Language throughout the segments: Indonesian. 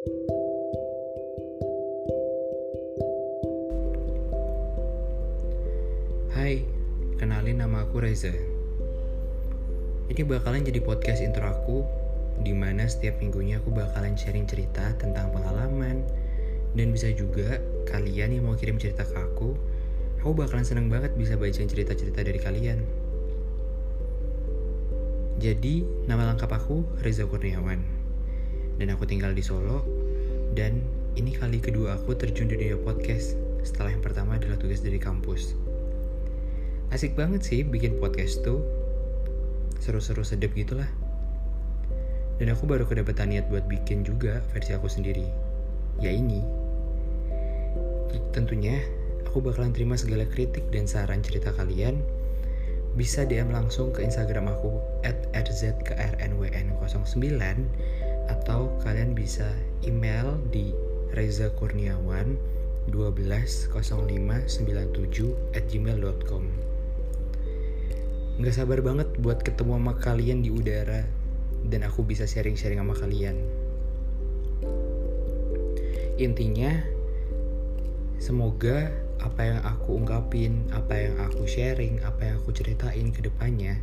Hai, kenalin nama aku Reza. Ini bakalan jadi podcast intro aku, di mana setiap minggunya aku bakalan sharing cerita tentang pengalaman, dan bisa juga kalian yang mau kirim cerita ke aku, aku bakalan seneng banget bisa bacain cerita-cerita dari kalian. Jadi, nama lengkap aku Reza Kurniawan. Dan aku tinggal di Solo, dan ini kali kedua aku terjun di dunia podcast setelah yang pertama adalah tugas dari kampus. Asik banget sih bikin podcast tuh. Seru-seru sedep gitulah. Dan aku baru kedapetan niat buat bikin juga versi aku sendiri. Ya ini. Tentunya aku bakalan terima segala kritik dan saran cerita kalian. Bisa DM langsung ke Instagram aku at rzkrnwn09 atau kalian bisa email di Reza Kurniawan 120597 at gmail.com Gak sabar banget buat ketemu sama kalian di udara Dan aku bisa sharing-sharing sama kalian. Intinya Semoga apa yang aku ungkapin, apa yang aku sharing, apa yang aku ceritain ke depannya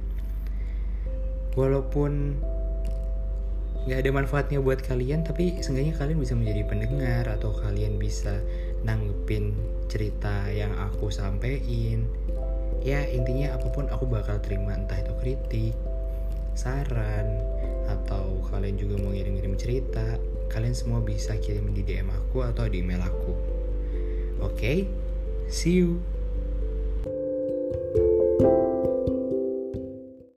Walaupun nggak ada manfaatnya buat kalian tapi seenggaknya kalian bisa menjadi pendengar atau kalian bisa nanggepin cerita yang aku sampein ya intinya apa pun aku bakal terima entah itu kritik saran atau kalian juga mau ngirim-ngirim cerita kalian semua bisa kirim di DM aku atau di email aku. Oke? Okay? see you